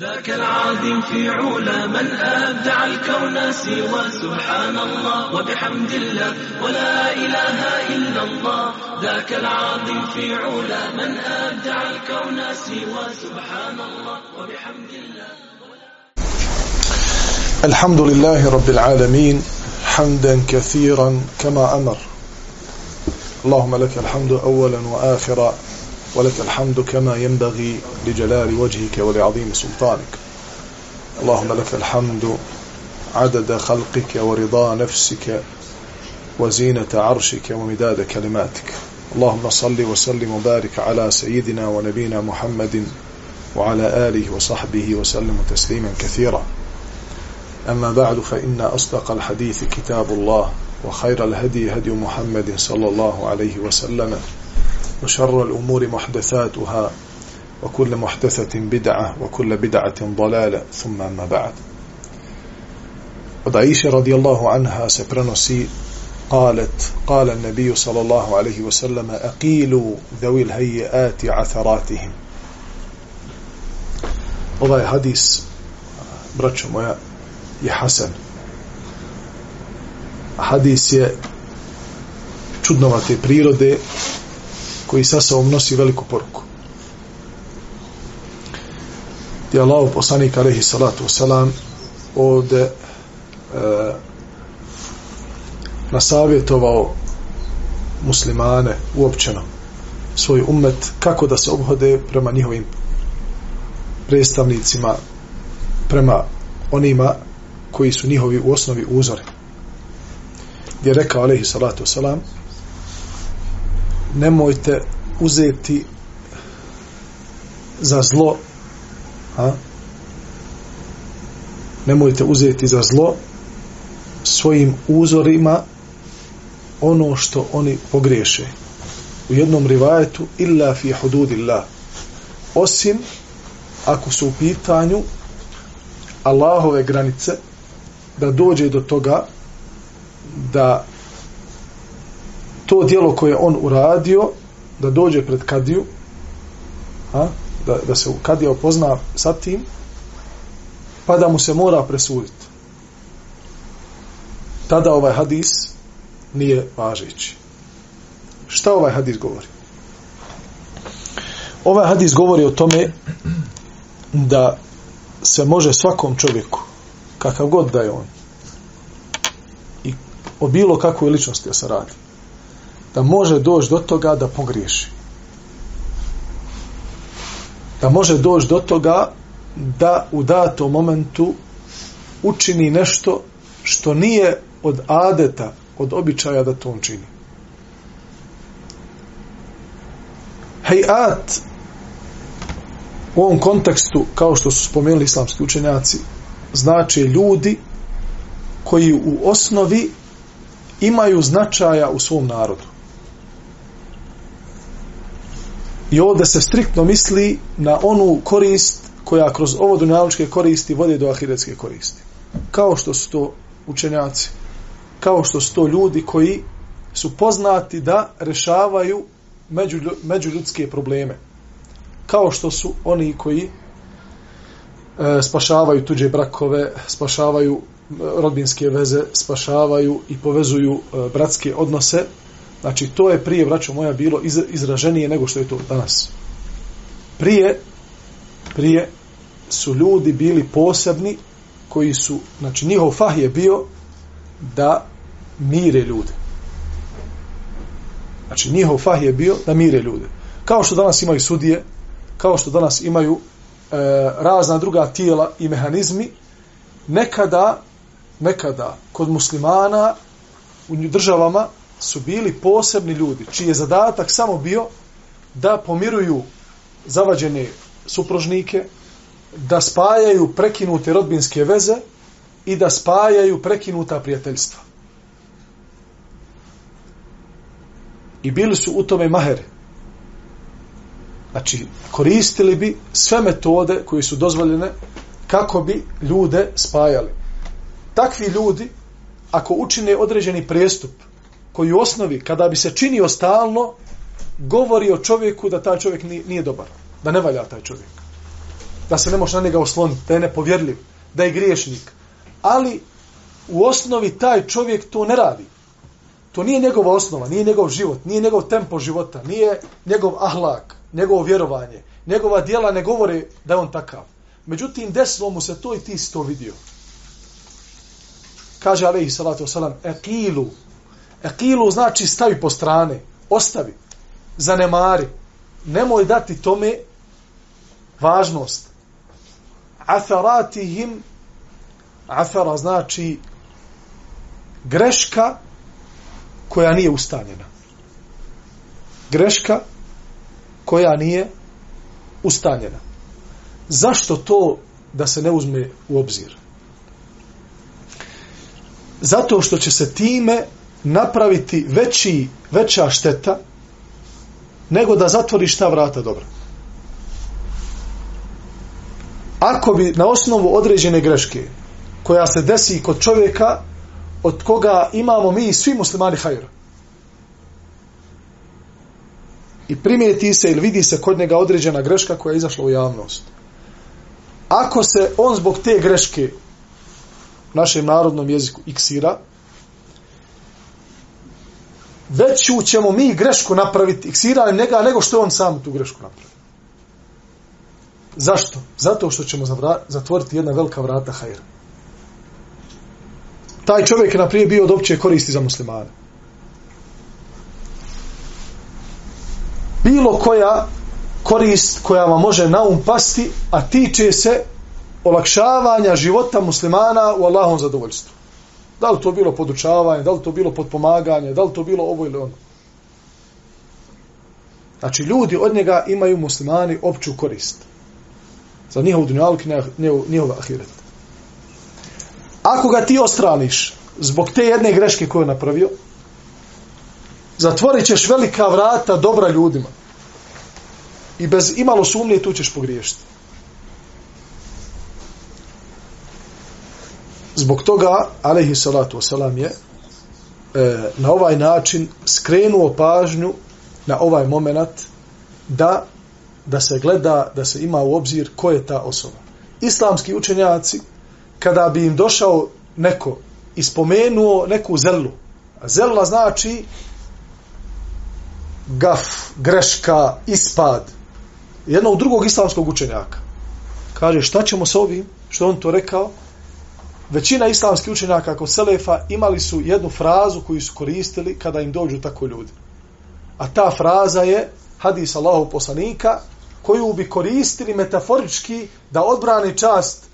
ذاك العظيم في علا من أبدع الكون سوى سبحان الله وبحمد الله ولا إله إلا الله. ذاك العظيم في علا من أبدع الكون سوى سبحان الله وبحمد الله. الحمد لله رب العالمين حمدا كثيرا كما أمر. اللهم لك الحمد أولا وآخرا. ولك الحمد كما ينبغي لجلال وجهك ولعظيم سلطانك. اللهم لك الحمد عدد خلقك ورضا نفسك وزينة عرشك ومداد كلماتك. اللهم صل وسلم وبارك على سيدنا ونبينا محمد وعلى آله وصحبه وسلم تسليما كثيرا. أما بعد فإن أصدق الحديث كتاب الله وخير الهدي هدي محمد صلى الله عليه وسلم. وشر الأمور محدثاتها وكل محدثة بدعة وكل بدعة ضلالة ثم أما بعد. Od radijallahu anha se prenosi قالت قال النبي صلى الله عليه وسلم أقيلوا ذوي الهيئات عثراتهم. Ovaj hadis braćo moja je hasan. Hadis je čudnovate prirode koji sa sobom nosi veliku poruku. Gdje Allah poslanik alaihi salatu wasalam ovde e, nasavjetovao muslimane uopćeno svoj umet kako da se obhode prema njihovim predstavnicima prema onima koji su njihovi u osnovi uzori gdje je rekao alaihi salatu wasalam nemojte uzeti za zlo a? nemojte uzeti za zlo svojim uzorima ono što oni pogriješe u jednom rivajetu illa fi hududillah osim ako su u pitanju Allahove granice da dođe do toga da to dijelo koje on uradio da dođe pred kadiju a, da, da se kadija opozna sa tim pa da mu se mora presuditi tada ovaj hadis nije važeći. Šta ovaj hadis govori? Ovaj hadis govori o tome da se može svakom čovjeku kakav god da je on i o bilo kakvoj ličnosti da se radi da može doći do toga da pogriješi. Da može doći do toga da u datom momentu učini nešto što nije od adeta, od običaja da to on čini. Hejat u ovom kontekstu, kao što su spomenuli islamski učenjaci, znači ljudi koji u osnovi imaju značaja u svom narodu. I ovdje se striktno misli na onu korist koja kroz ovo dunjalučke koristi vode do ahiretske koristi. Kao što su to učenjaci, kao što su to ljudi koji su poznati da rešavaju među, međuljudske probleme. Kao što su oni koji e, spašavaju tuđe brakove, spašavaju e, rodbinske veze, spašavaju i povezuju e, bratske odnose, Znači, to je prije, braćo moja, bilo izraženije nego što je to danas. Prije, prije su ljudi bili posebni koji su, znači, njihov fah je bio da mire ljude. Znači, njihov fah je bio da mire ljude. Kao što danas imaju sudije, kao što danas imaju e, razna druga tijela i mehanizmi, nekada, nekada, kod muslimana, u državama, su bili posebni ljudi, čiji je zadatak samo bio da pomiruju zavađene supružnike, da spajaju prekinute rodbinske veze i da spajaju prekinuta prijateljstva. I bili su u tome maheri. Znači, koristili bi sve metode koje su dozvoljene kako bi ljude spajali. Takvi ljudi, ako učine određeni prestup, koji u osnovi, kada bi se činio stalno, govori o čovjeku da taj čovjek nije dobar, da ne valja taj čovjek. Da se ne može na njega osloniti, da je nepovjerljiv, da je griješnik. Ali u osnovi taj čovjek to ne radi. To nije njegova osnova, nije njegov život, nije njegov tempo života, nije njegov ahlak, njegovo vjerovanje. Njegova dijela ne govore da je on takav. Međutim, desilo mu se to i ti si to vidio. Kaže alaihi salatu wasalam, eqilu. Ekilu znači stavi po strane, ostavi, zanemari. Nemoj dati tome važnost. Atharatihim, athara znači greška koja nije ustanjena. Greška koja nije ustanjena. Zašto to da se ne uzme u obzir? Zato što će se time napraviti veći, veća šteta nego da zatvoriš ta vrata dobro. Ako bi na osnovu određene greške koja se desi kod čovjeka od koga imamo mi svi muslimani hajra. I primijeti se ili vidi se kod njega određena greška koja je izašla u javnost. Ako se on zbog te greške u našem narodnom jeziku iksira, veću ćemo mi grešku napraviti iksiranjem njega nego što on sam tu grešku napravi. Zašto? Zato što ćemo zatvoriti jedna velika vrata hajra taj čovjek je naprije bio od opće koristi za muslimane. Bilo koja korist koja vam može na um pasti, a tiče se olakšavanja života muslimana u Allahom zadovoljstvu. Da li to bilo podučavanje, da li to bilo podpomaganje, da li to bilo ovo ili ono. Znači, ljudi od njega imaju muslimani opću korist. Za njihov dunjalk, njihov ahiret. Ako ga ti ostraniš zbog te jedne greške koju je napravio, zatvorit ćeš velika vrata dobra ljudima. I bez imalo sumnje tu ćeš pogriješiti. Zbog toga, alaihi salatu wasalam je e, na ovaj način skrenuo pažnju na ovaj moment da, da se gleda, da se ima u obzir ko je ta osoba. Islamski učenjaci kada bi im došao neko ispomenuo neku zelu. A zela znači gaf, greška, ispad. Jednog drugog islamskog učenjaka. Kaže, šta ćemo s ovim? Što on to rekao? Većina islamskih učenjaka kod Selefa imali su jednu frazu koju su koristili kada im dođu tako ljudi. A ta fraza je hadis Allahu poslanika koju bi koristili metaforički da odbrane čast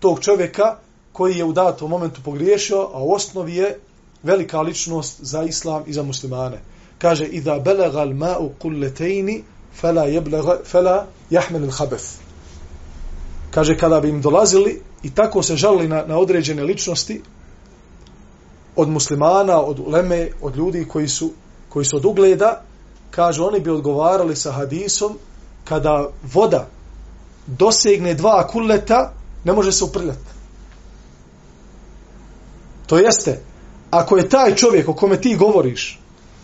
tog čovjeka koji je u datom momentu pogriješio, a u osnovi je velika ličnost za islam i za muslimane. Kaže, idha belega al ma'u kulletejni, fela, jeblega, fela jahmel il habeth. Kaže, kada bi im dolazili i tako se žalili na, na određene ličnosti od muslimana, od uleme, od ljudi koji su, koji su od ugleda, kaže, oni bi odgovarali sa hadisom kada voda dosegne dva kuleta, ne može se uprljati. To jeste, ako je taj čovjek o kome ti govoriš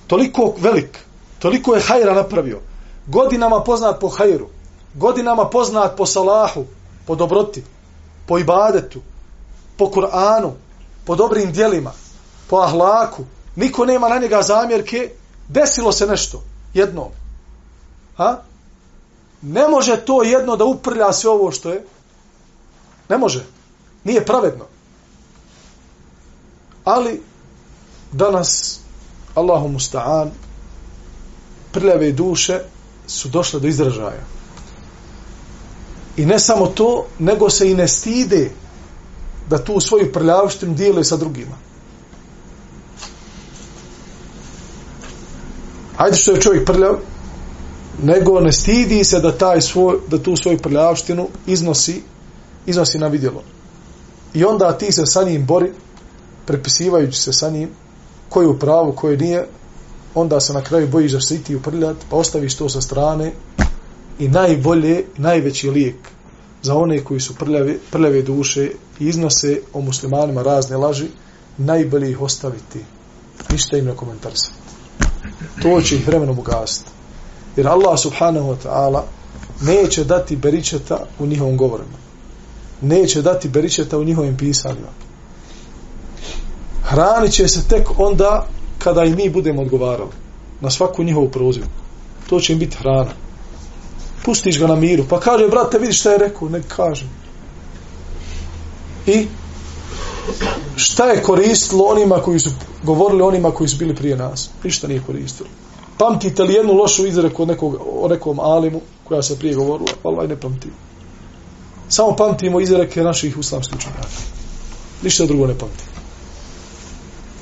toliko velik, toliko je hajra napravio, godinama poznat po hajru, godinama poznat po salahu, po dobroti, po ibadetu, po Kur'anu, po dobrim dijelima, po ahlaku, niko nema na njega zamjerke, desilo se nešto, jedno. Ha? Ne može to jedno da uprlja sve ovo što je. Ne može. Nije pravedno. Ali danas Allahu musta'an prljave duše su došle do izražaja. I ne samo to, nego se i ne stide da tu svoju prljavštinu dijele sa drugima. Ajde što je čovjek prljav, nego ne stidi se da taj svoj, da tu svoju prljavštinu iznosi, iznosi na vidjelo. I onda ti se sa njim bori, prepisivajući se sa njim koji u pravu, koji nije, onda se na kraju bojiš da se i ti uprljat, pa ostaviš to sa strane i najbolje, najveći lijek za one koji su prljave, prljave duše i iznose o muslimanima razne laži, najbolje ih ostaviti. Ništa im ne komentarisati. To će ih vremenom ugasiti. Jer Allah subhanahu wa ta'ala neće dati beričeta u njihovom govorima. Neće dati beričeta u njihovim pisanjima. Hranit će se tek onda kada i mi budemo odgovarali na svaku njihovu prozivu. To će im biti hrana. Pustiš ga na miru. Pa kaže, brate, vidi šta je rekao. Ne kaže. I šta je koristilo onima koji su govorili onima koji su bili prije nas? Ništa nije koristilo. Pamtite li jednu lošu izreku o, nekog, o nekom alimu koja se prije govorila? Allah ne pamtimo. Samo pamtimo izreke naših uslamskih učenjaka. Ništa drugo ne pamtimo.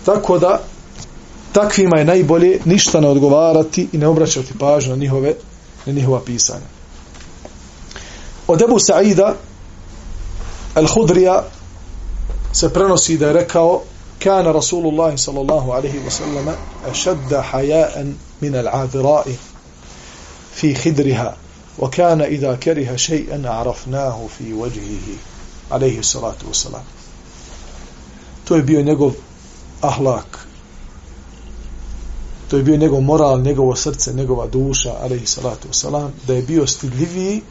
Tako da takvima je najbolje ništa ne odgovarati i ne obraćati pažnju na njihove njihova pisanja. Od Ebu Sa'ida Al-Hudrija se prenosi da je rekao كان رسول الله صلى الله عليه وسلم أشد حياء من العاذراء في خدرها وكان إذا كره شيئا عرفناه في وجهه عليه الصلاة والسلام to je bio njegov ahlak to je bio njegov moral, njegovo srce, njegova duša, alaihi salatu wasalam, da je bio stidljiviji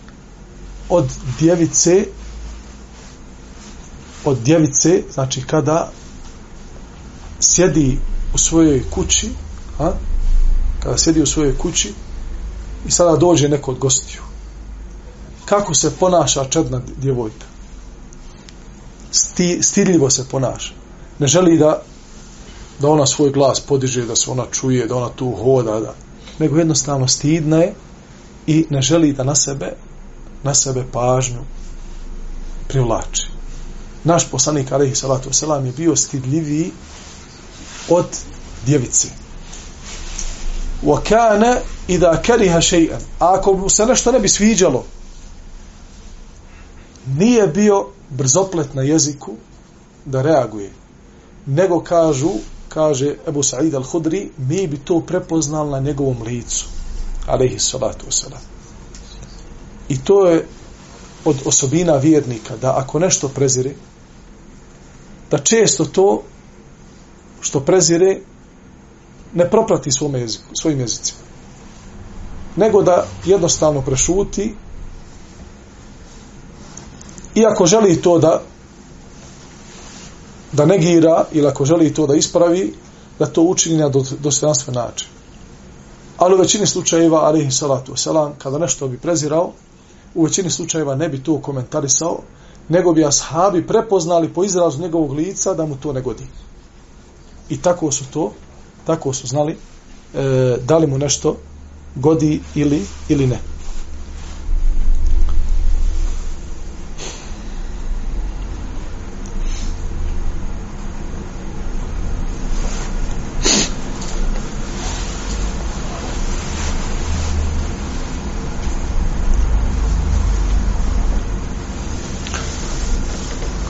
od djevice od djevice, znači kada sjedi u svojoj kući, a? kada sjedi u svojoj kući i sada dođe neko od gostiju. Kako se ponaša čedna djevojka? Sti, stidljivo se ponaša. Ne želi da da ona svoj glas podiže, da se ona čuje, da ona tu hoda, da. nego jednostavno stidna je i ne želi da na sebe, na sebe pažnju privlači. Naš poslanik, alaihi salatu selam je bio stidljiviji od djevice. Wa kana idha kariha shay'an. Ako mu se nešto ne bi sviđalo, nije bio brzoplet na jeziku da reaguje. Nego kažu kaže Ebu Sa'id al-Hudri, mi bi to prepoznali na njegovom licu. alaihi salatu wasalam. I to je od osobina vjernika, da ako nešto prezire, da često to što prezire ne proprati svom jeziku, svojim jezicima. Nego da jednostavno prešuti i ako želi to da da negira ili ako želi to da ispravi, da to učini na dostojanstven način. Ali u većini slučajeva, alihi salatu wasalam, kada nešto bi prezirao, u većini slučajeva ne bi to komentarisao, nego bi ashabi prepoznali po izrazu njegovog lica da mu to ne godi. I tako su to, tako su znali e, da li mu nešto godi ili ili ne.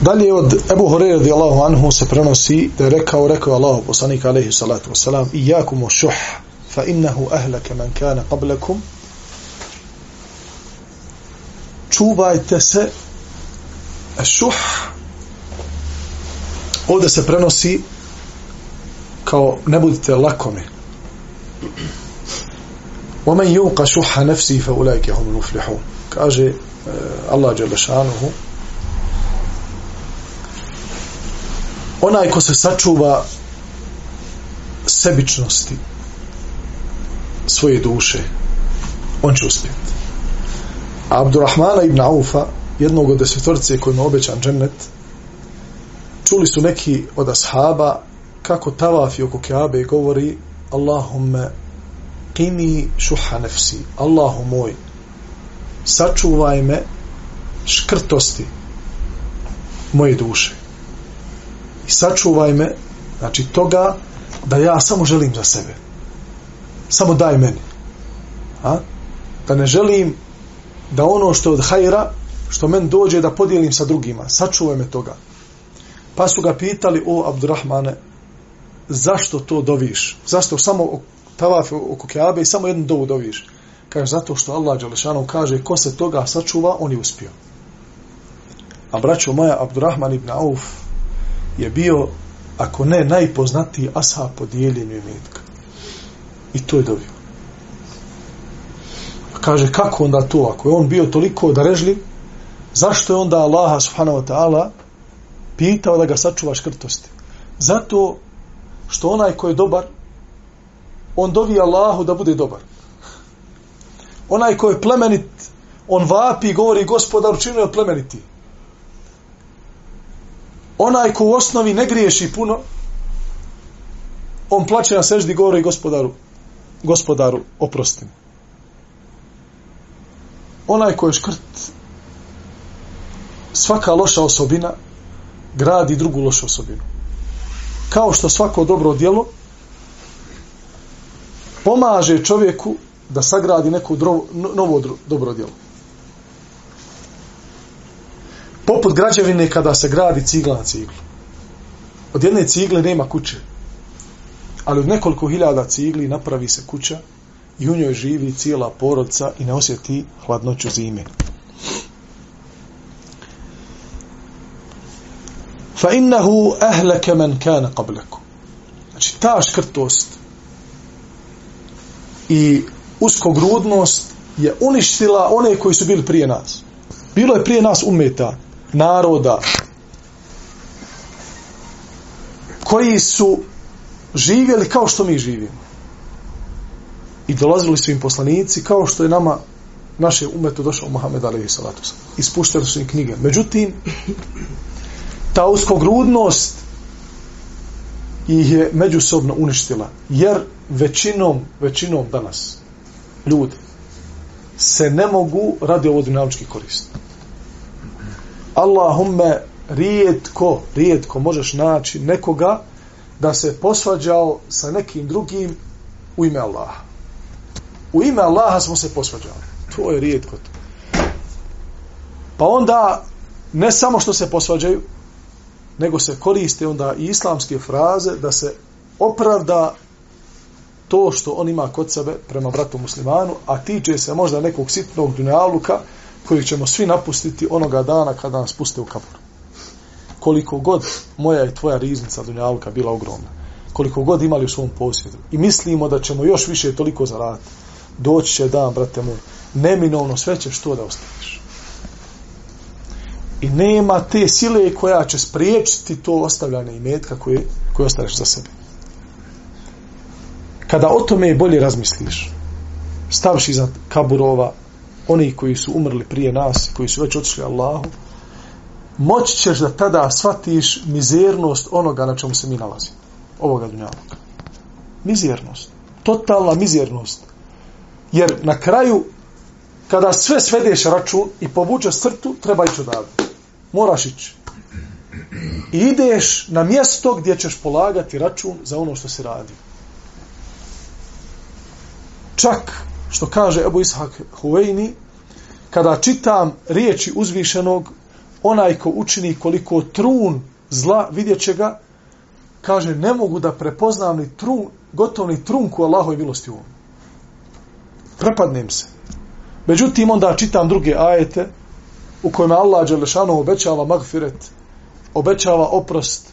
Dalje od Ebu Horeira radijallahu anhu se prenosi da je rekao, rekao Allah poslanik alaihi salatu wasalam i jakumu šuh fa innahu ahlaka man kana qablakum čuvajte se šuh ovdje se prenosi kao ne budite lakomi ومن يوق شح نفسه فأولئك هم المفلحون kaže Allah جل شانه onaj ko se sačuva sebičnosti svoje duše on će uspjeti. A Abdurrahmana ibn Aufa jednog od desetorice kojima obećan džennet čuli su neki od ashaba kako tavafi oko Keabe govori Allahumme qini šuha nefsi Allahu moj sačuvaj me škrtosti moje duše i sačuvaj me znači toga da ja samo želim za sebe. Samo daj meni. A? da ne želim da ono što od hajra što men dođe da podijelim sa drugima. Sačuvaj me toga. Pa su ga pitali o Abdurrahmane zašto to doviš? Zašto samo tavaf oko Keabe i samo jednu dovu doviš? Kaže, zato što Allah Đelešanu kaže, ko se toga sačuva, on je uspio. A braćo moja, Abdurrahman ibn Auf je bio, ako ne, najpoznatiji ashab po dijeljenju imetka. I to je dobio. Pa kaže, kako onda to? Ako je on bio toliko darežljiv, zašto je onda Allaha subhanahu wa ta'ala pitao da ga sačuva škrtosti? Zato što onaj ko je dobar, on dovi Allahu da bude dobar. Onaj ko je plemenit, on vapi i govori gospodar učinio je plemeniti. Onaj ko u osnovi ne griješi puno, on plaće na seždi govori gospodaru, gospodaru oprostim. Onaj ko je škrt, svaka loša osobina gradi drugu lošu osobinu. Kao što svako dobro djelo pomaže čovjeku da sagradi neko drovo, novo dobro djelo. Poput građevine kada se gradi cigla na ciglu. Od jedne cigle nema kuće. Ali od nekoliko hiljada cigli napravi se kuća i u njoj živi cijela porodca i ne osjeti hladnoću zime. Fa innahu ahlaka man kana qablakum. Znači ta škrtost i uskogrudnost je uništila one koji su bili prije nas. Bilo je prije nas umeta, naroda, koji su živjeli kao što mi živimo. I dolazili su im poslanici kao što je nama naše umetu došao Muhammed alaihi salatu Ispuštali su im knjige. Međutim, ta uskogrudnost ih je međusobno uništila. Jer većinom, većinom danas ljudi se ne mogu radi ovo dinamički koristiti. Allahumme rijetko, rijetko možeš naći nekoga da se posvađao sa nekim drugim u ime Allaha. U ime Allaha smo se posvađali. To je rijetko to. Pa onda ne samo što se posvađaju, nego se koriste onda i islamske fraze da se opravda to što on ima kod sebe prema bratu muslimanu, a tiče se možda nekog sitnog dunjaluka kojeg ćemo svi napustiti onoga dana kada nas puste u kabur. Koliko god moja i tvoja riznica dunjaluka bila ogromna, koliko god imali u svom posjedu i mislimo da ćemo još više toliko zaraditi, doći će dan, brate moj, neminovno sve ćeš to da ostaviš. I nema te sile koja će spriječiti to ostavljanje imetka koje, koje ostaviš za sebe kada o tome bolje razmisliš staviš iza kaburova oni koji su umrli prije nas koji su već otišli Allahu moći ćeš da tada shvatiš mizernost onoga na čemu se mi nalazimo ovoga dunjavnog mizernost totalna mizernost. Jer na kraju kada sve svedeš račun i povučeš crtu treba ići odavde. Moraš ići. I ideš na mjesto gdje ćeš polagati račun za ono što se radi čak što kaže Ebu Ishak Huveini kada čitam riječi uzvišenog onaj ko učini koliko trun zla vidjet će ga kaže ne mogu da prepoznam ni trun gotovo ni trunku Allahove milosti u ovom prepadnem se međutim onda čitam druge ajete u kojima Allah Đelešanu obećava magfiret obećava oprost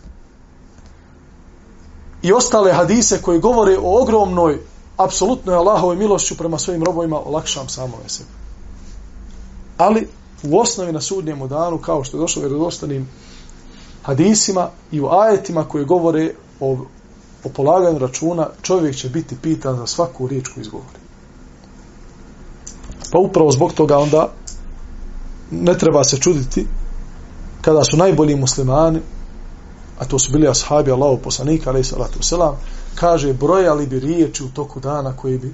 i ostale hadise koje govore o ogromnoj apsolutnoj Allahovoj Allahove milošću prema svojim robovima olakšam samo sebe. Ali u osnovi na sudnjemu danu, kao što je došlo vjerodostanim hadisima i u ajetima koji govore o, o polaganju računa, čovjek će biti pitan za svaku riječ koju izgovori. Pa upravo zbog toga onda ne treba se čuditi kada su najbolji muslimani, a to su bili ashabi Allahu poslanika, alaih salatu selam, kaže brojali bi riječi u toku dana koje bi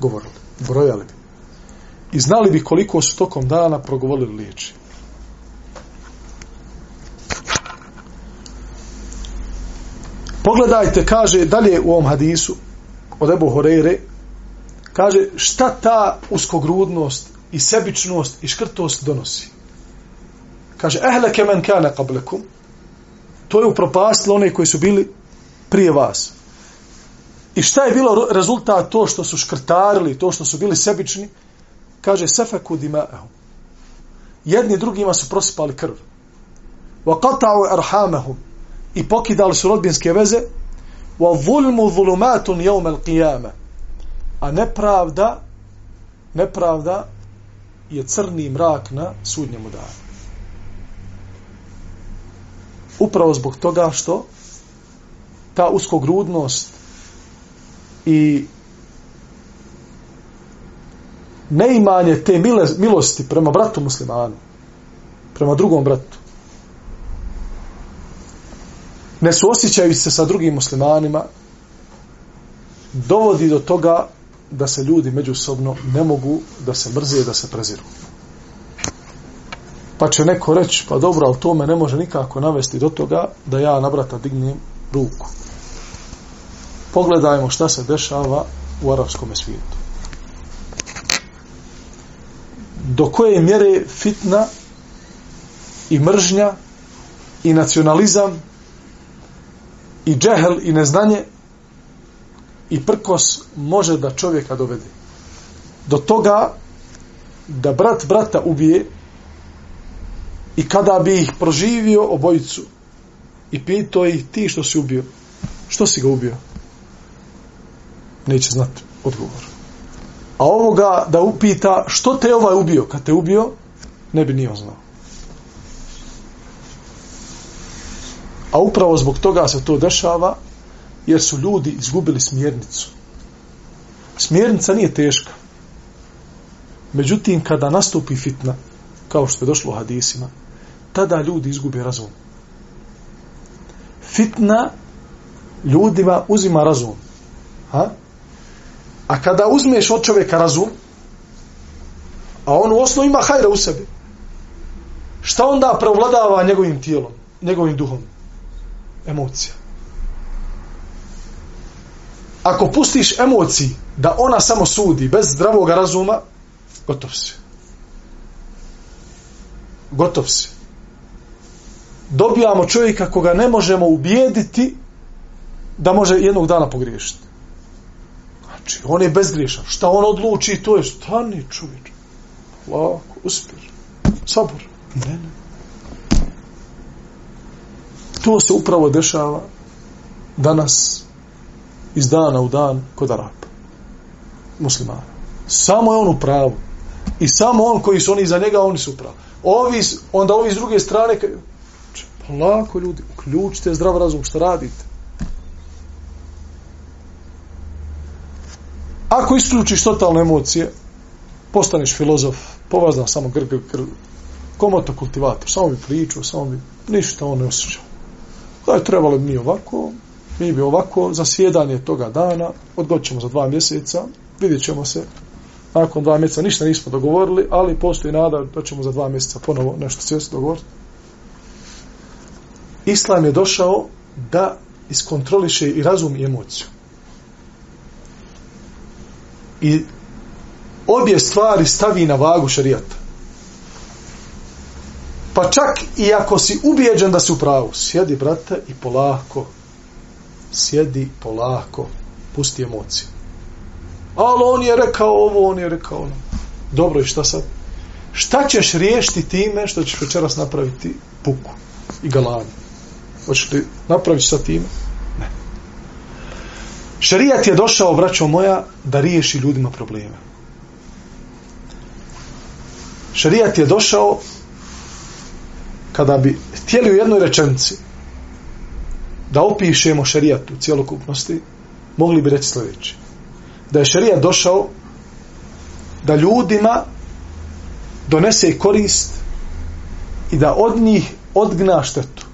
govorili. Brojali bi. I znali bi koliko su tokom dana progovorili liječi. Pogledajte, kaže dalje u ovom hadisu od Ebu Horeire, kaže šta ta uskogrudnost i sebičnost i škrtost donosi. Kaže, ehleke men kane kablekum, to je upropastilo one koji su bili prije vas. I šta je bilo rezultat to što su škrtarili, to što su bili sebični? Kaže, sefeku dima'ahum. Jedni drugima su prosipali krv. Wa qata'u arhamahum. I pokidali su rodbinske veze. Wa zulmu zulumatun jevme al-qiyama. A nepravda, nepravda je crni mrak na sudnjemu danu. Upravo zbog toga što ta uskogrudnost i neimanje te mile, milosti prema bratu muslimanu, prema drugom bratu, ne suosjećaju se sa drugim muslimanima, dovodi do toga da se ljudi međusobno ne mogu da se mrze da se preziru. Pa će neko reći, pa dobro, ali to me ne može nikako navesti do toga da ja na brata dignem ruku. Pogledajmo šta se dešava u arapskom svijetu. Do koje mjere fitna i mržnja i nacionalizam i džehel i neznanje i prkos može da čovjeka dovede. Do toga da brat brata ubije i kada bi ih proživio obojicu i pitao ih ti što si ubio, što si ga ubio? Neće znati odgovor. A ovoga da upita što te ovaj ubio, kad te ubio, ne bi nije znao. A upravo zbog toga se to dešava jer su ljudi izgubili smjernicu. Smjernica nije teška. Međutim, kada nastupi fitna, kao što je došlo u hadisima, tada ljudi izgube razum. Fitna ljudima uzima razum. Ha? A kada uzmeš od čovjeka razum, a on u osnovu ima hajra u sebi, šta onda prevladava njegovim tijelom, njegovim duhom? Emocija ako pustiš emociji da ona samo sudi bez zdravog razuma, gotov si. Gotov si. Dobijamo čovjeka koga ne možemo ubijediti da može jednog dana pogriješiti. Znači, on je bezgriješan. Šta on odluči, to je stani čovječ. Lako, uspir. Sabor. Ne, ne. To se upravo dešava danas iz dana u dan kod Arapa. Muslimana. Samo je on u pravu. I samo on koji su oni za njega, oni su u pravu. Ovi, onda ovi s druge strane, pa znači, lako ljudi, uključite zdrav razum, što radite? Ako isključiš totalne emocije, postaneš filozof, povazdan samo gr, gr, gr, komoto kultivator, samo bi pričao, samo bi, ništa on ne osjećao. Da je trebalo mi ovako, mi bi ovako za sjedanje toga dana odgoćemo za dva mjeseca, vidjet ćemo se nakon dva mjeseca, ništa nismo dogovorili, ali postoji nada da ćemo za dva mjeseca ponovo nešto sjesti dogovoriti. Islam je došao da iskontroliše i razum i emociju. I obje stvari stavi na vagu šarijata. Pa čak i ako si ubijeđen da si u pravu, sjedi, brate, i polako, sjedi polako, pusti emocije. Ali on je rekao ovo, on je rekao ono. Dobro, i šta sad? Šta ćeš riješiti time što ćeš večeras napraviti puku i galanje? Hoćeš li napraviti sa time? Šerijat Šarijat je došao, braćo moja, da riješi ljudima probleme. Šarijat je došao kada bi htjeli u jednoj rečenci da opišemo šarijat u cijelokupnosti, mogli bi reći sljedeće. Da je šarijat došao da ljudima donese korist i da od njih odgna štetu.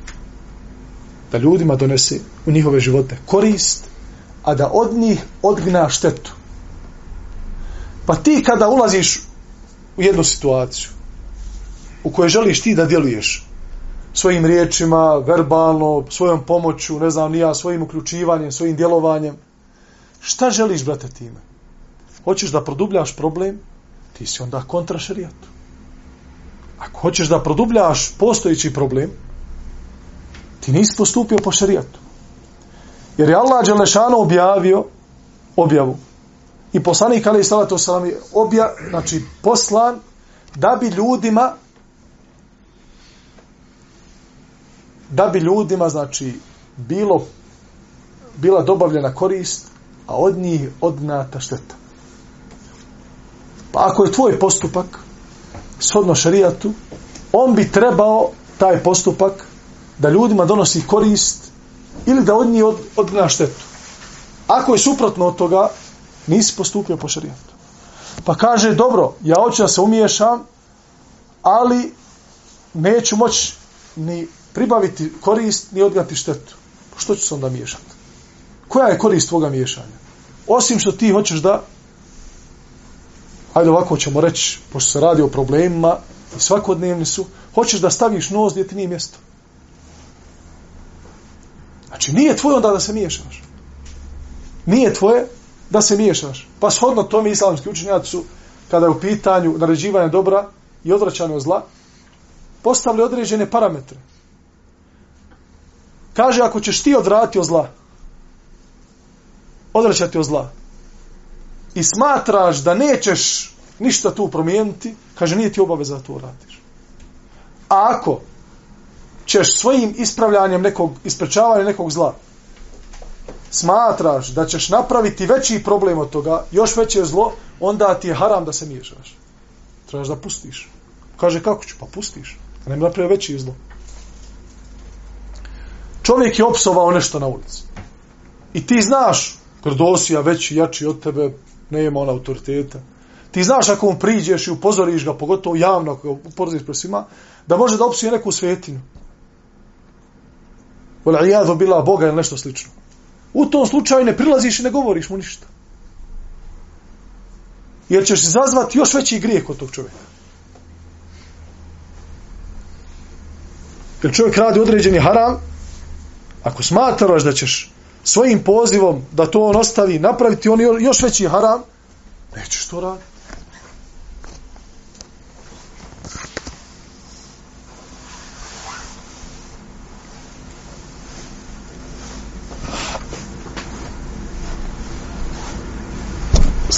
Da ljudima donese u njihove živote korist, a da od njih odgna štetu. Pa ti kada ulaziš u jednu situaciju u kojoj želiš ti da djeluješ, svojim riječima, verbalno, svojom pomoću, ne znam, nija, svojim uključivanjem, svojim djelovanjem. Šta želiš, brate, time? Hoćeš da produbljaš problem? Ti si onda kontra šarijatu. Ako hoćeš da produbljaš postojići problem, ti nisi postupio po šarijatu. Jer je Allah Đelešano objavio objavu. I poslanik Ali Salatu Salam je obja, znači poslan da bi ljudima da bi ljudima znači bilo bila dobavljena korist, a od njih odnata šteta. Pa ako je tvoj postupak shodno šarijatu, on bi trebao taj postupak da ljudima donosi korist ili da od njih od, odna štetu. Ako je suprotno od toga, nisi postupio po šarijatu. Pa kaže, dobro, ja hoću da se umiješam, ali neću moći ni pribaviti korist, ni odgati štetu. Pa što ću se onda miješati? Koja je korist tvoga miješanja? Osim što ti hoćeš da ajde ovako ćemo reći, pošto se radi o problemima i svakodnevni su, hoćeš da staviš nos gdje ti nije mjesto. Znači, nije tvoje onda da se miješaš. Nije tvoje da se miješaš. Pa shodno tome islamski učenjaci su, kada je u pitanju naređivanja dobra i odvraćanja od zla, postavili određene parametre. Kaže, ako ćeš ti odvratiti od zla, odvraćati od zla, i smatraš da nećeš ništa tu promijeniti, kaže, nije ti obaveza da to radiš. A ako ćeš svojim ispravljanjem nekog, isprečavanjem nekog zla, smatraš da ćeš napraviti veći problem od toga, još veće zlo, onda ti je haram da se miješaš. Trebaš da pustiš. Kaže, kako ću? Pa pustiš. A ne mi napravio veći zlo. Čovjek je opsovao nešto na ulici. I ti znaš, grdosija veći, jači od tebe, nema on autoriteta. Ti znaš ako mu priđeš i upozoriš ga, pogotovo javno, ako ga upozoriš pred svima, da može da opsuje neku svetinu. Vola jadvo bila Boga ili nešto slično. U tom slučaju ne prilaziš i ne govoriš mu ništa. Jer ćeš zazvati još veći grijeh kod tog čovjeka. Jer čovjek radi određeni haram, ako smatraš da ćeš svojim pozivom da to on ostavi, napraviti on još veći haram, nećeš to raditi.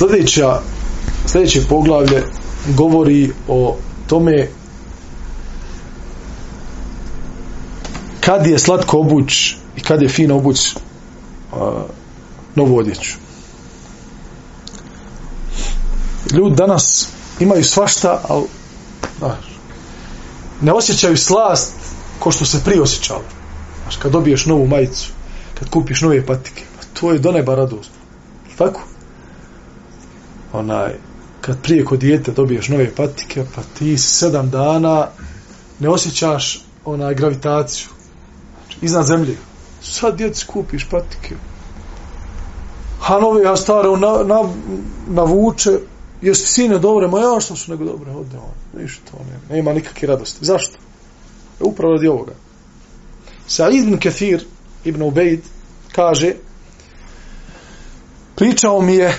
Sljedeća, sljedeće poglavlje govori o tome kad je slatko obuć i kad je fino obuć novu odjeću. Ljudi danas imaju svašta, ali znaš, ne osjećaju slast ko što se prije osjećalo. Znaš, kad dobiješ novu majicu, kad kupiš nove patike, pa to je do neba radost. Tako? Onaj, kad prije kod dijete dobiješ nove patike, pa ti sedam dana ne osjećaš onaj gravitaciju. Znači, iznad zemlje sad djeci kupiš patike. Ha nove, ja stare, na, na, navuče, jesi sine dobre, ma ja što su nego dobre, odne on, ništa, ne, nema nikakve radosti. Zašto? E, upravo radi ovoga. Sa'id ibn Kathir, ibn Ubejd, kaže, pričao mi je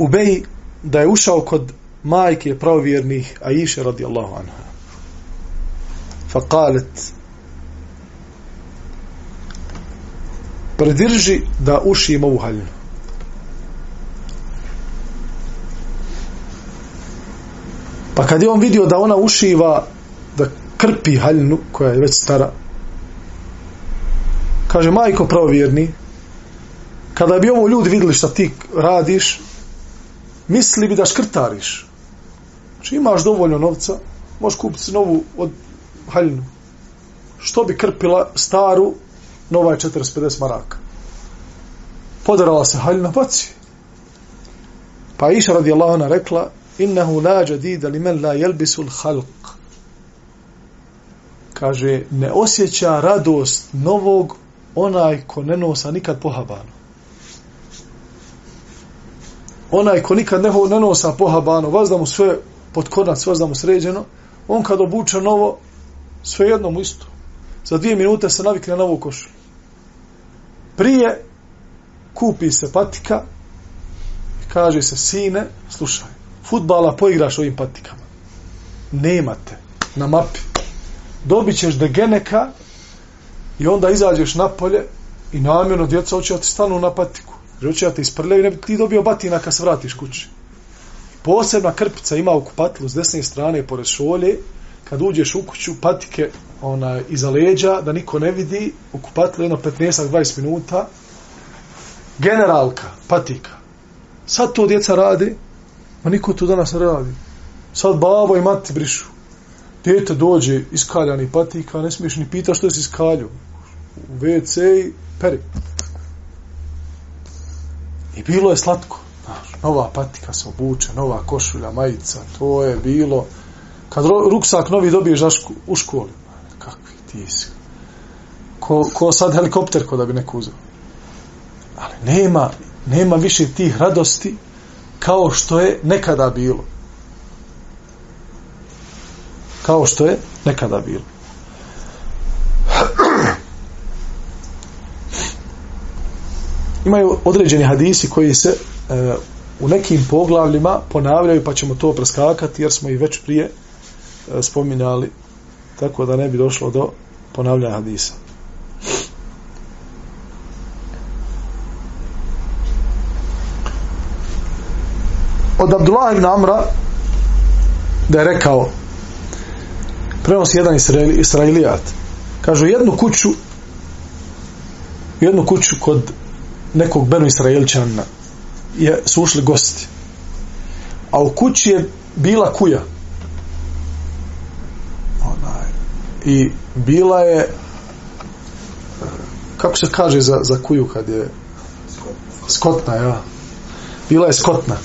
Ubej da je ušao kod majke pravovjernih Aisha radijallahu anha. Fa kalet, predrži da ušijem ovu haljinu. Pa kad je on vidio da ona ušiva, da krpi haljinu, koja je već stara, kaže, majko pravovjerni, kada bi ovo ljudi videli šta ti radiš, misli bi da škrtariš. Znači imaš dovoljno novca, možeš kupiti novu od haljinu. Što bi krpila staru nova je 450 maraka. Podarala se haljina, baci. Pa iša radijallahu Allah ona rekla, innehu la jadida li men la jelbisul halq. Kaže, ne osjeća radost novog onaj ko ne nosa nikad pohabano. Onaj ko nikad ne, ne nosa pohabano, vas da mu sve pod konac, vas da mu sređeno, on kad obuče novo, sve jednom isto. Za dvije minute se navikne na novu košu prije kupi se patika kaže se sine, slušaj, futbala poigraš ovim patikama. Nemate na mapi. Dobit ćeš degeneka i onda izađeš napolje I namjerno djeca hoće da ti stanu na patiku. Jer hoće da te isprljaju, ne bi ti dobio batina kad se vratiš kući. Posebna krpica ima u kupatilu s desne strane pored šolje, kad uđeš u kuću, patike ona, iza leđa, da niko ne vidi, u kupatilu jedno 15-20 minuta, generalka, patika. Sad to djeca radi, ma niko to danas ne radi. Sad babo i mati brišu. Djete dođe iskaljani patika, ne smiješ ni pita što si iskalju. U WC i peri. I bilo je slatko. Znaš, nova patika se obuče, nova košulja, majica, to je bilo... Kad ruksak novi dobiješ u školi, kakvi ti si. Ko, ko sad helikopter ko da bi neko uzeo. Ali nema, nema više tih radosti kao što je nekada bilo. Kao što je nekada bilo. Imaju određeni hadisi koji se e, u nekim poglavljima ponavljaju, pa ćemo to preskakati, jer smo i već prije e, spominjali, tako da ne bi došlo do ponavljanja hadisa. od Abdullah ibn Amra da je rekao prenosi jedan Israeli, Israelijat kažu jednu kuću jednu kuću kod nekog Benu Israelčana je, su ušli gosti. A u kući je bila kuja. Onaj i bila je kako se kaže za, za kuju kad je skotna ja? Bila je skotna.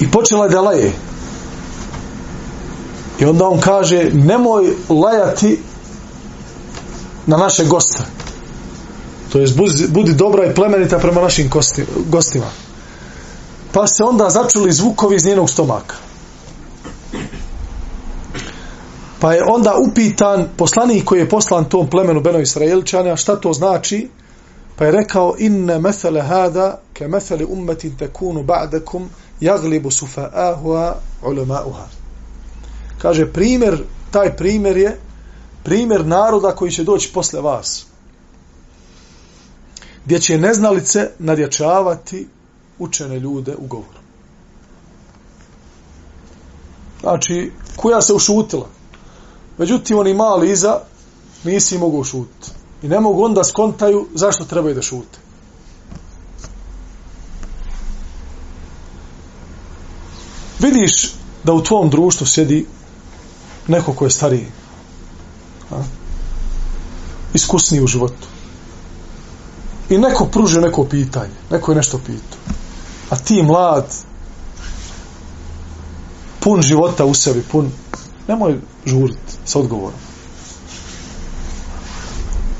I počela je da laje. I onda on kaže, nemoj lajati na naše goste. To je budi, budi dobra i plemenita prema našim kosti, gostima. Pa se onda začuli zvukovi iz njenog stomaka. Pa je onda upitan poslanik koji je poslan tom plemenu Beno Israelčana, šta to znači? Pa je rekao, inne mesele hada ke mesele ummetin tekunu ba'dakum jaglibu sufa'ahua ulema'uha. Kaže, primjer, taj primjer je primjer naroda koji će doći posle vas. Gdje će neznalice nadjačavati učene ljude u govoru. Znači, koja se ušutila. Međutim, oni mali iza nisi mogu ušutiti. I ne mogu onda skontaju zašto trebaju da šute. vidiš da u tvom društvu sjedi neko ko je stariji a? iskusniji u životu. I neko pruži neko pitanje neko je nešto pitao a ti mlad pun života u sebi pun nemoj žuriti sa odgovorom.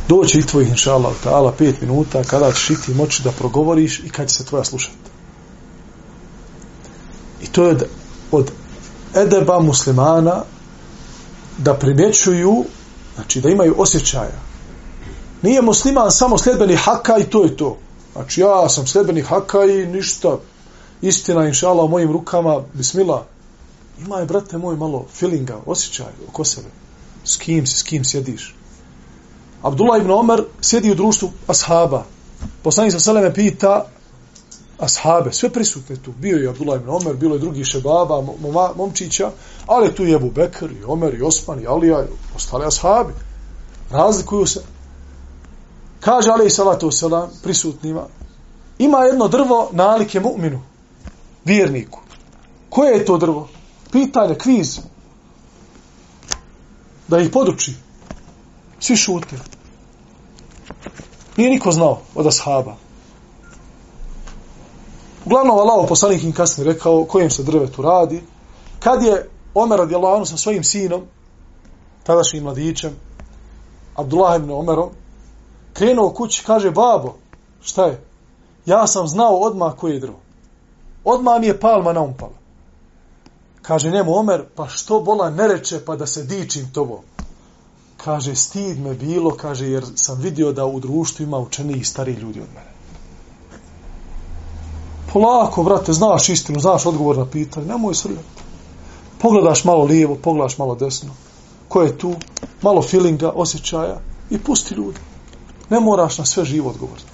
Doći i tvojih inša Allah ta'ala pet minuta kada ćeš i ti moći da progovoriš i kad će se tvoja slušati I to je od, od edeba muslimana da primjećuju, znači da imaju osjećaja. Nije musliman samo sljedbeni haka i to je to. Znači ja sam sljedbeni haka i ništa. Istina, inša Allah, u mojim rukama, bismila. Ima je, brate moj, malo feelinga, osjećaj oko sebe. S kim si, s kim sjediš. Abdullah ibn Omer sjedi u društvu ashaba. Poslanik sa Seleme pita, ashabe, sve prisutne tu. Bio je Abdullah ibn Omer, bilo je drugi šebaba, momčića, ali tu je Ebu Bekr, i Omer, i Osman, i Alija, i ostale ashabi. Razlikuju se. Kaže Ali salatu selam prisutnima, ima jedno drvo nalike mu'minu, vjerniku. Koje je to drvo? Pitanje, kviz. Da ih poduči. Svi šute. Nije niko znao od ashaba. Uglavnom, Allaho poslanik im kasnije rekao kojem se drvetu radi. Kad je Omer radijallahu anhu sa svojim sinom, tadašnjim mladićem, Abdullah ibn Omerom, krenuo u kući, kaže, babo, šta je? Ja sam znao odmah koje je drvo. Odmah mi je palma naumpala. Kaže njemu Omer, pa što bola ne reče pa da se dičim tobo. Kaže, stid me bilo, kaže, jer sam vidio da u društvu ima učeniji stari ljudi od mene polako, brate, znaš istinu, znaš odgovor na pitanje, nemoj srljati. Pogledaš malo lijevo, pogledaš malo desno. ko je tu, malo feelinga, osjećaja i pusti ljudi. Ne moraš na sve živo odgovoriti.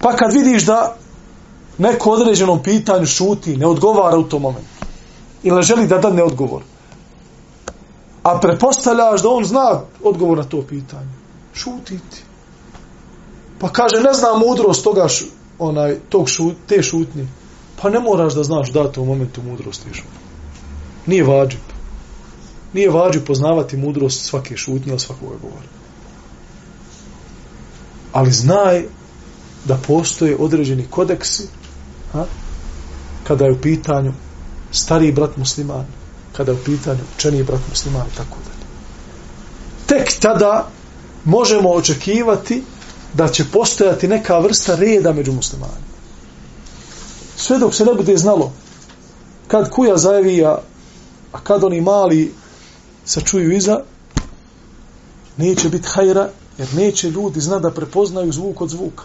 Pa kad vidiš da neko određenom pitanju šuti, ne odgovara u tom momentu, ili ne želi da da odgovor, a prepostavljaš da on zna odgovor na to pitanje, šuti ti. Pa kaže, ne znam mudrost toga š, onaj, tog šut, te šutnje. Pa ne moraš da znaš da to u momentu mudrost te šutnje. Nije vađib. Nije vađib poznavati mudrost svake šutnje ili svakog govora. Ali znaj da postoje određeni kodeksi ha? kada je u pitanju stari brat musliman, kada je u pitanju učeni brat musliman i tako dalje. Tek tada možemo očekivati da će postojati neka vrsta reda među muslimanima. Sve dok se ne bude znalo kad kuja zajevija, a kad oni mali sačuju iza, neće biti hajra, jer neće ljudi zna da prepoznaju zvuk od zvuka.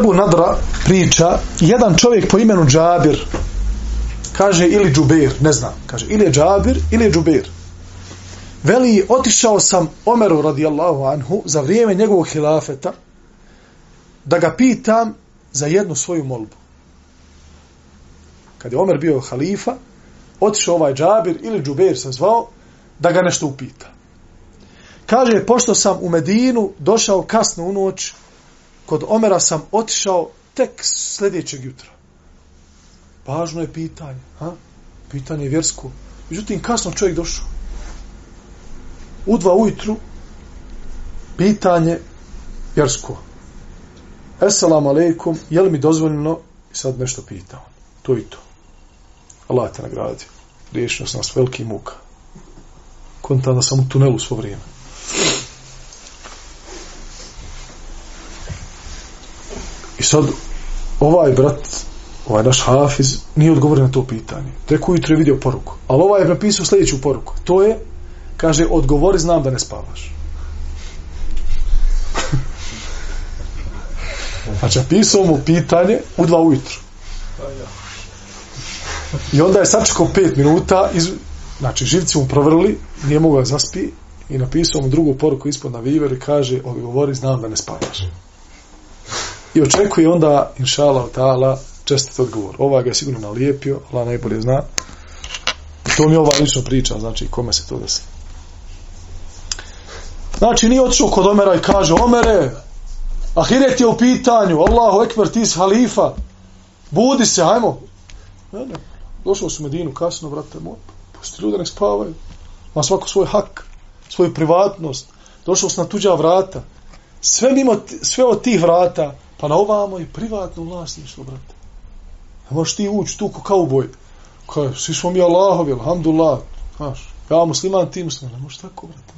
Ebu Nadra priča jedan čovjek po imenu Džabir kaže ili Džubir ne znam, kaže ili je Džabir ili je Džubir veli otišao sam Omeru radijallahu anhu za vrijeme njegovog hilafeta da ga pitam za jednu svoju molbu. Kad je Omer bio halifa otišao ovaj Džabir ili Džubir se zvao da ga nešto upita. Kaže pošto sam u Medinu došao kasno u noć kod Omera sam otišao tek sljedećeg jutra. Važno je pitanje. Ha? Pitanje je vjersko. Međutim, kasno čovjek došao. U dva ujutru pitanje vjersko. Assalamu alaikum, je li mi dozvoljeno i sad nešto pitao. To i to. Allah te nagradi. Riješio sam nas veliki muka. Kontam da sam u tunelu svo vrijeme. Sad, ovaj brat, ovaj naš hafiz, nije odgovorio na to pitanje. Tek ujutro je vidio poruku. Ali ovaj je napisao sljedeću poruku. To je, kaže, odgovori, znam da ne spavaš. Znači, napisao mu pitanje u dva ujutro. I onda je sačekao pet minuta, iz, znači, živci mu provrli, nije mogao da zaspi, i napisao mu drugu poruku ispod na viver i kaže, odgovori, znam da ne spavaš i očekuje onda, inša Allah, ta'ala, čestit odgovor. Ova ga je sigurno nalijepio, Allah najbolje zna. I to mi ova lično priča, znači, kome se to desi. Znači, nije otišao kod Omera i kaže, Omere, Ahiret je u pitanju, Allahu ekber, ti si halifa, budi se, hajmo. Ne, ne, došao su Medinu kasno, vrate moj, pusti ljude, nek spavaju. Ma svako svoj hak, svoju privatnost, došao su na tuđa vrata. Sve mimo, sve od tih vrata, Pa na ovamo i privatno vlasništvo, brate. Ne možeš ti ući tu ko kauboj. Kaj, svi smo mi Allahovi, alhamdulillah. Znaš, ja musliman, ti musliman. Ne možeš tako, brate.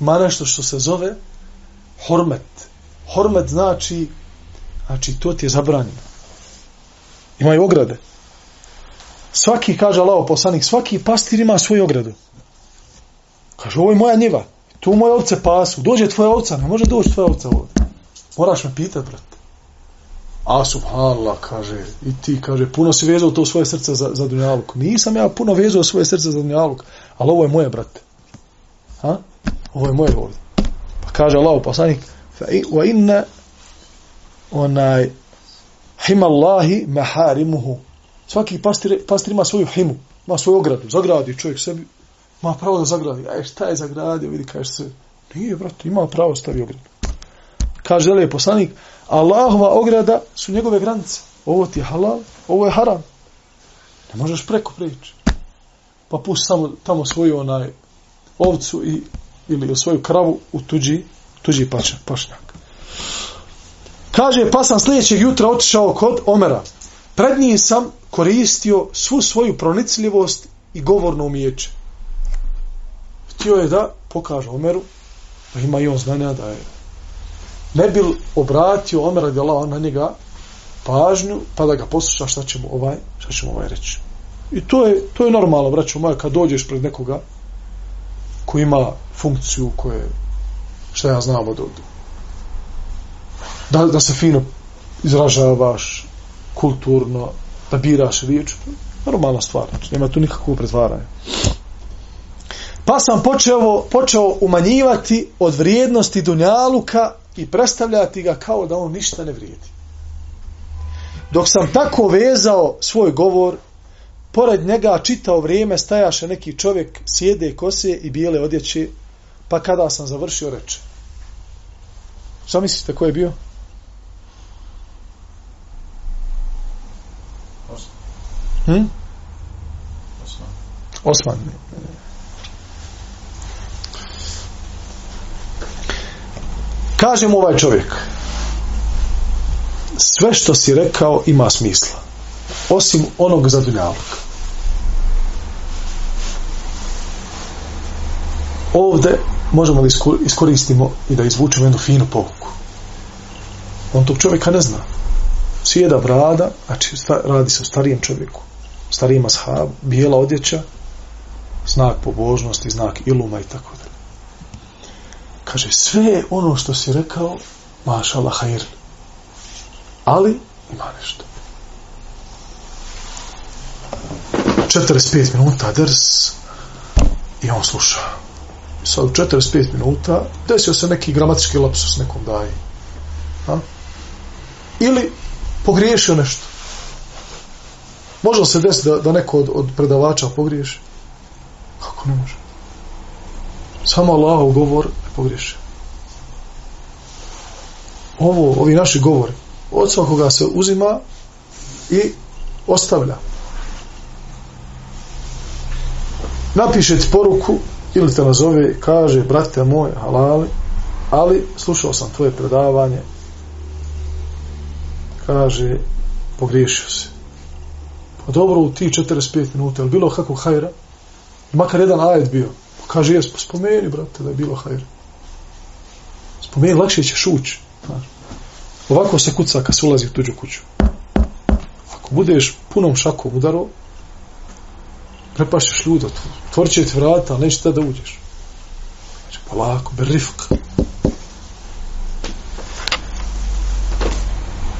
Ma nešto što se zove hormet. Hormet znači, znači to ti je zabranjeno. Imaju ograde. Svaki, kaže Allah poslanik, svaki pastir ima svoju ogradu. Kaže, ovo je moja njiva. Tu moje ovce pasu. Dođe tvoja ovca, ne može doći tvoja ovca ovdje. Moraš me pitat, brate. A subhanallah, kaže, i ti, kaže, puno si vezao to svoje srce za, za dunjaluk. Nisam ja puno vezao svoje srce za dunjaluk, ali ovo je moje, brate. Ha? Ovo je moje ovdje. Pa kaže Allah, poslanik, fa wa inna onaj himallahi maharimuhu. Svaki pastir, pastir ima svoju himu, ima svoju ogradu, zagradi čovjek sebi, ima pravo da zagradi. A šta je zagradio, vidi, kaže se, nije, brate, ima pravo stavi ogradu kaže je poslanik, Allahova ograda su njegove granice. Ovo ti je halal, ovo je haram. Ne možeš preko preći. Pa pusti samo tamo svoju onaj ovcu i, ili svoju kravu u tuđi, tuđi pačak, pašnjak. Kaže, pa sam sljedećeg jutra otišao kod Omera. Pred njim sam koristio svu svoju pronicljivost i govorno umijeće. Htio je da pokaže Omeru da ima i on znanja da je ne bi obratio Omer radijallahu na njega pažnju, pa da ga posluša šta ćemo ovaj, šta ćemo ovaj reći. I to je, to je normalno, braćo moja, kad dođeš pred nekoga ko ima funkciju koje, šta ja znam od ovdje. Da, da se fino izražavaš kulturno, da biraš riječ, normalna stvar, znači, nema tu nikakvog pretvaranja. Pa sam počeo, počeo umanjivati od vrijednosti Dunjaluka i predstavljati ga kao da on ništa ne vrijedi. Dok sam tako vezao svoj govor, pored njega čitao vrijeme stajaše neki čovjek sjede kose i bijele odjeće, pa kada sam završio reče. Šta mislite, ko je bio? Hm? Osman. Osman. Kaže mu ovaj čovjek, sve što si rekao ima smisla, osim onog za dunjalog. Ovde možemo da iskoristimo i da izvučemo jednu finu pouku. On tog čovjeka ne zna. Sjeda brada, znači radi se o starijem čovjeku, starijem ashabu, bijela odjeća, znak pobožnosti, znak iluma i tako da kaže sve ono što si rekao maša Allah hajir. ali ima nešto. 45 minuta ders i on sluša. Sad 45 minuta desio se neki gramatički lapsus nekom daji. A? ili pogriješio nešto. Može se desiti da, da neko od, od predavača pogriješi? Kako ne može? Samo Allahov govor pogriješe. Ovo, ovi naši govori, od svakoga se uzima i ostavlja. Napiše ti poruku ili te nazove, kaže, brate moj, halali, ali slušao sam tvoje predavanje, kaže, pogriješio se. Pa dobro, u ti 45 minuta, ili bilo kako hajra? Makar jedan ajet bio. Kaže, jes, spomeni, brate, da je bilo hajr. Spomeni, lakše ćeš ući. Ovako se kuca kad se ulazi u tuđu kuću. Ako budeš punom šakom udaro, prepašćeš ljuda, otvorit će ti vrata, ali neće da uđeš. Znači, polako, berifk.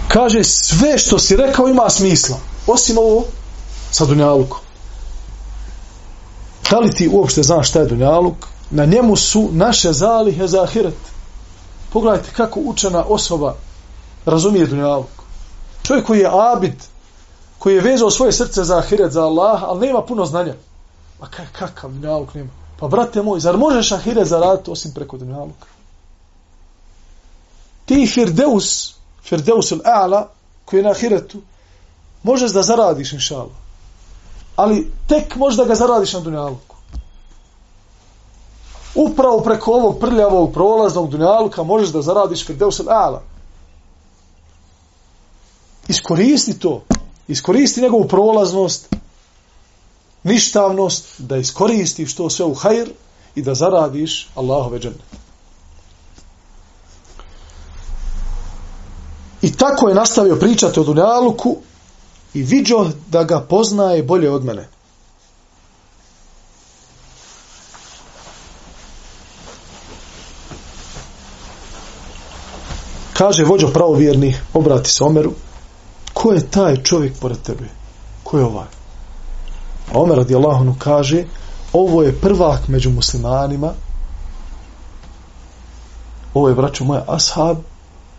Kaže, sve što si rekao ima smisla. Osim ovo, sa Dunjalukom. Da li ti uopšte znaš šta je Dunjaluk? Na njemu su naše zalihe za ahiret. Pogledajte kako učena osoba razumije dunjaluk. Čovjek koji je abid, koji je vezao svoje srce za ahiret, za Allah, ali nema puno znanja. A kakav dunjaluk nema? Pa brate moj, zar možeš ahiret zaraditi osim preko dunjaluka? Ti Firdeus, Firdeus al-A'la, koji je na ahiretu, možeš da zaradiš, inša Allah. Ali tek možda ga zaradiš na dunjaluku upravo preko ovog prljavog prolaznog dunjaluka možeš da zaradiš Firdeus al-A'la. Iskoristi to. Iskoristi njegovu prolaznost, ništavnost, da iskoristiš to sve u hajr i da zaradiš Allahove džene. I tako je nastavio pričati o dunjaluku i vidio da ga poznaje bolje od mene. kaže vođo pravovjerni, obrati se Omeru, ko je taj čovjek pored tebe? Ko je ovaj? A Omer radi Allahonu kaže, ovo je prvak među muslimanima, ovo je, braćo moja, ashab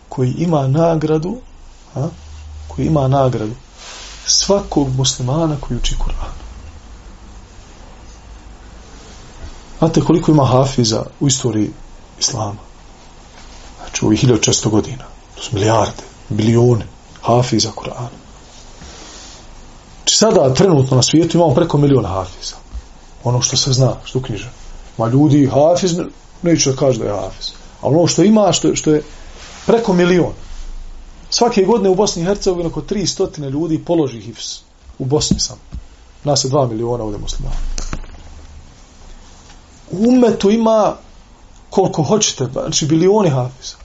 koji ima nagradu, a, koji ima nagradu svakog muslimana koji uči Kur'an. Znate koliko ima hafiza u istoriji Islama? znači u ovih 1600 godina. To su milijarde, bilione, hafiza Kur'ana. Znači sada, trenutno na svijetu, imamo preko miliona hafiza. Ono što se zna, što knjiže. Ma ljudi, hafiz, neću da kažu da je hafiz. A ono što ima, što, što je preko miliona. Svake godine u Bosni i Hercegovini oko 300 ljudi položi hifz. U Bosni sam. Nas je 2 miliona ovdje muslimana. U umetu ima koliko hoćete, pa, znači bilioni hafiza.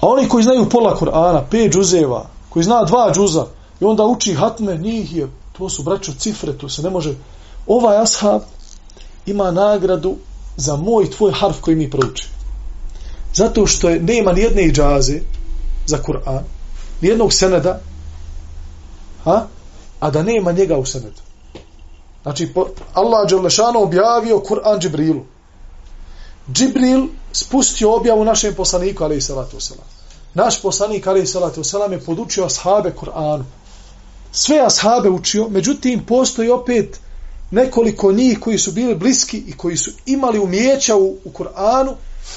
A oni koji znaju pola Kur'ana, pet džuzeva, koji zna dva džuza, i onda uči hatme, njih je, to su braćo cifre, to se ne može. Ovaj ashab ima nagradu za moj tvoj harf koji mi prouči. Zato što je, nema nijedne iđaze za Kur'an, nijednog seneda, a, a da nema njega u senedu. Znači, Allah Đelešano objavio Kur'an Džibrilu. Džibril spustio objavu našem poslaniku, ali i salatu wasalam. Naš poslanik, ali i salatu wasalam, je podučio ashabe Kur'anu. Sve ashabe učio, međutim, postoji opet nekoliko njih koji su bili bliski i koji su imali umijeća u, u Kur'anu,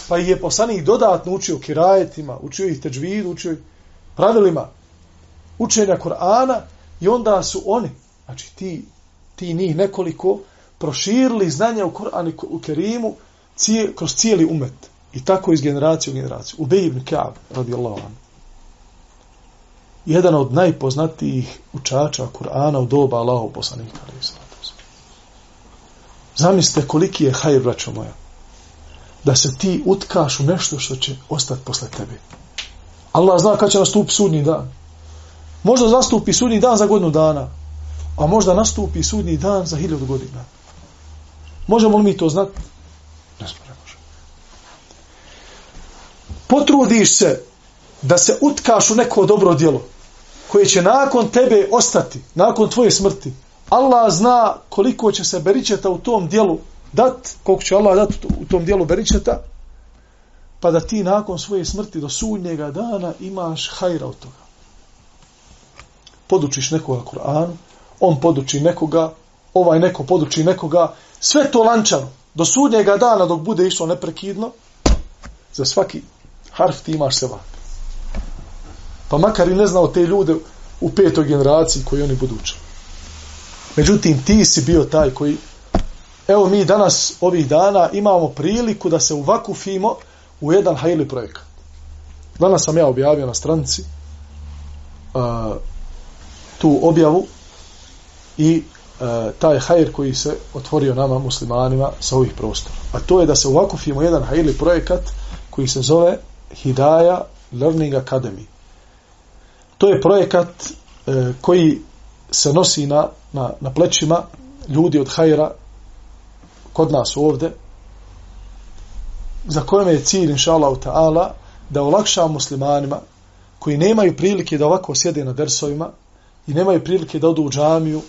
pa ih je poslanik dodatno učio kirajetima, učio ih teđvid, učio ih pravilima učenja Kur'ana i onda su oni, znači ti, ti njih nekoliko, proširili znanje u Kur'anu u Kerimu cije, kroz cijeli umet. I tako iz generacije u generaciju. Ubej ibn Ka'ab, radijallahu anhu. Jedan od najpoznatijih učača Kur'ana u doba Allahov poslanika. Zamislite koliki je hajr, braćo moja, da se ti utkaš u nešto što će ostati posle tebe. Allah zna kada će nastupi sudnji dan. Možda nastupi sudnji dan za godinu dana, a možda nastupi sudnji dan za hiljadu godina. Možemo li mi to znati? Ne smo. Potrudiš se da se utkaš u neko dobro djelo koje će nakon tebe ostati, nakon tvoje smrti. Allah zna koliko će se beričeta u tom dijelu dat, koliko će Allah dat u tom dijelu beričeta, pa da ti nakon svoje smrti do sudnjega dana imaš hajra od toga. Podučiš nekoga Kur'anu, on poduči nekoga, ovaj neko poduči nekoga, sve to lančano, do sudnjega dana dok bude išlo neprekidno, za svaki harf ti imaš sevap. Pa makar i ne znao te ljude u petoj generaciji koji oni budu učili. Međutim, ti si bio taj koji, evo mi danas, ovih dana, imamo priliku da se uvakufimo u jedan hajli projekat. Danas sam ja objavio na stranici uh, tu objavu i uh, taj hajr koji se otvorio nama muslimanima sa ovih prostora. A to je da se uvakufimo jedan hajli projekat koji se zove Hidaya Learning Academy. To je projekat uh, koji se nosi na, na, na plećima ljudi od hajra kod nas ovde za kojom je cilj inša Allah ta'ala da olakša muslimanima koji nemaju prilike da ovako sjede na dersovima i nemaju prilike da odu u džamiju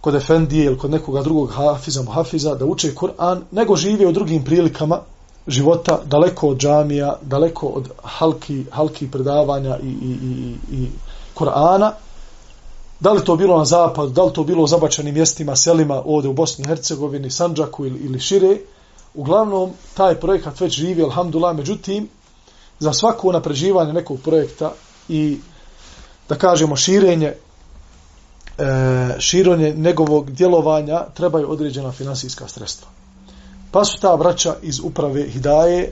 kod Efendije ili kod nekoga drugog hafiza, muhafiza, da uče Kur'an, nego žive u drugim prilikama života, daleko od džamija, daleko od halki, halki predavanja i, i, i, i Kur'ana, da li to bilo na zapad, da li to bilo u zabačenim mjestima, selima ovde u Bosni i Hercegovini, Sanđaku ili, ili šire, uglavnom taj projekat već živi, alhamdulillah, međutim, za svako napređivanje nekog projekta i da kažemo širenje e, širenje njegovog djelovanja trebaju određena finansijska sredstva. Pa su ta braća iz uprave Hidaje e,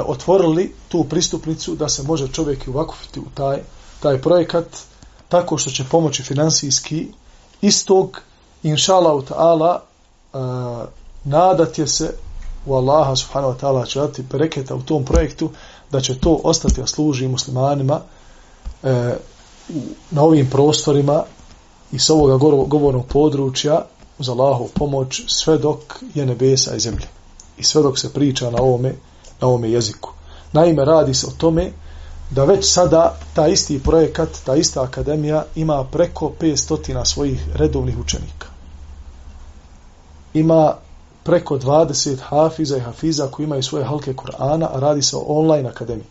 otvorili tu pristupnicu da se može čovjek i uvakufiti u taj, taj projekat tako što će pomoći finansijski istog inšala u ta'ala uh, nadat je se u Allaha subhanahu wa ta'ala će dati preketa u tom projektu da će to ostati a služi muslimanima e, na ovim prostorima i s ovoga govornog područja uz Allahu pomoć sve dok je nebesa i zemlje i sve dok se priča na ovome, na ovome jeziku. Naime, radi se o tome da već sada ta isti projekat, ta ista akademija ima preko 500 svojih redovnih učenika. Ima preko 20 hafiza i hafiza koji imaju svoje halke Kur'ana, a radi se o online akademiji.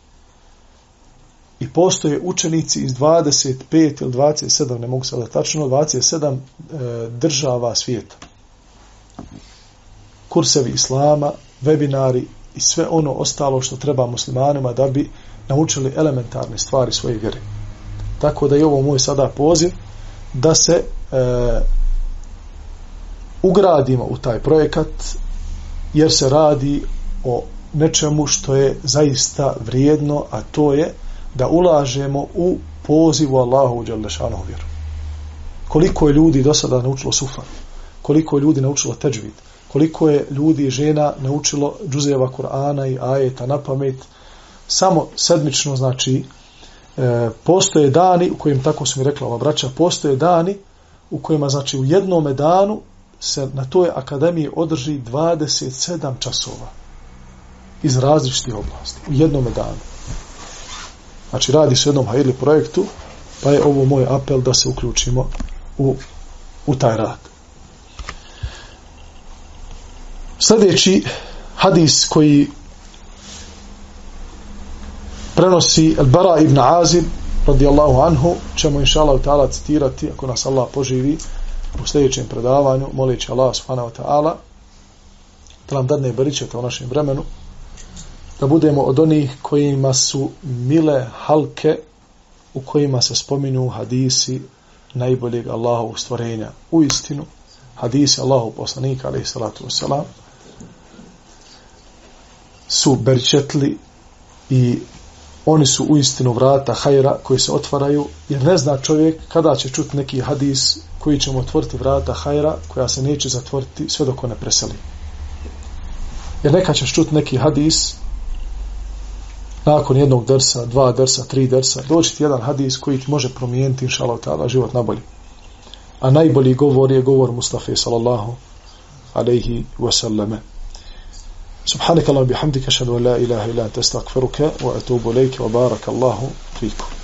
I postoje učenici iz 25 ili 27, ne mogu sada tačno, 27 e, država svijeta. Kursevi islama, webinari i sve ono ostalo što treba muslimanima da bi naučili elementarne stvari svoje vjere. Tako da je ovo moj sada poziv da se e, ugradimo u taj projekat jer se radi o nečemu što je zaista vrijedno, a to je da ulažemo u pozivu Allahu u Đalešanovu vjeru. Koliko je ljudi do sada naučilo sufan, koliko je ljudi naučilo teđvid, koliko je ljudi i žena naučilo džuzeva Kur'ana i ajeta na pamet, samo sedmično, znači, e, postoje dani u kojim, tako su mi rekla ova braća, postoje dani u kojima, znači, u jednom danu se na toj akademiji održi 27 časova iz različitih oblasti u jednom danu. Znači, radi se u jednom hajli projektu, pa je ovo moj apel da se uključimo u, u taj rad. Sljedeći hadis koji prenosi Al-Bara ibn Azib radijallahu anhu, ćemo inša Allah ta'ala citirati, ako nas Allah poživi, u sljedećem predavanju, moleći Allah subhanahu wa ta'ala, da nam dadne baričete u našem vremenu, da budemo od onih kojima su mile halke u kojima se spominju hadisi najboljeg Allahovog stvorenja. U istinu, hadisi Allahov poslanika, alaihi salatu wasalam, su berčetli i oni su u istinu vrata hajra koji se otvaraju, jer ne zna čovjek kada će čuti neki hadis koji će mu otvoriti vrata hajra koja se neće zatvoriti sve dok ne preseli. Jer neka ćeš čuti neki hadis nakon jednog dersa, dva dersa, tri dersa, doći ti jedan hadis koji ti može promijeniti, inša Allah, život nabolji. A najbolji govor je govor Mustafa sallallahu alaihi wasallame. سبحانك اللهم وبحمدك أشهد أن لا إله إلا أنت أستغفرك وأتوب إليك وبارك الله فيكم.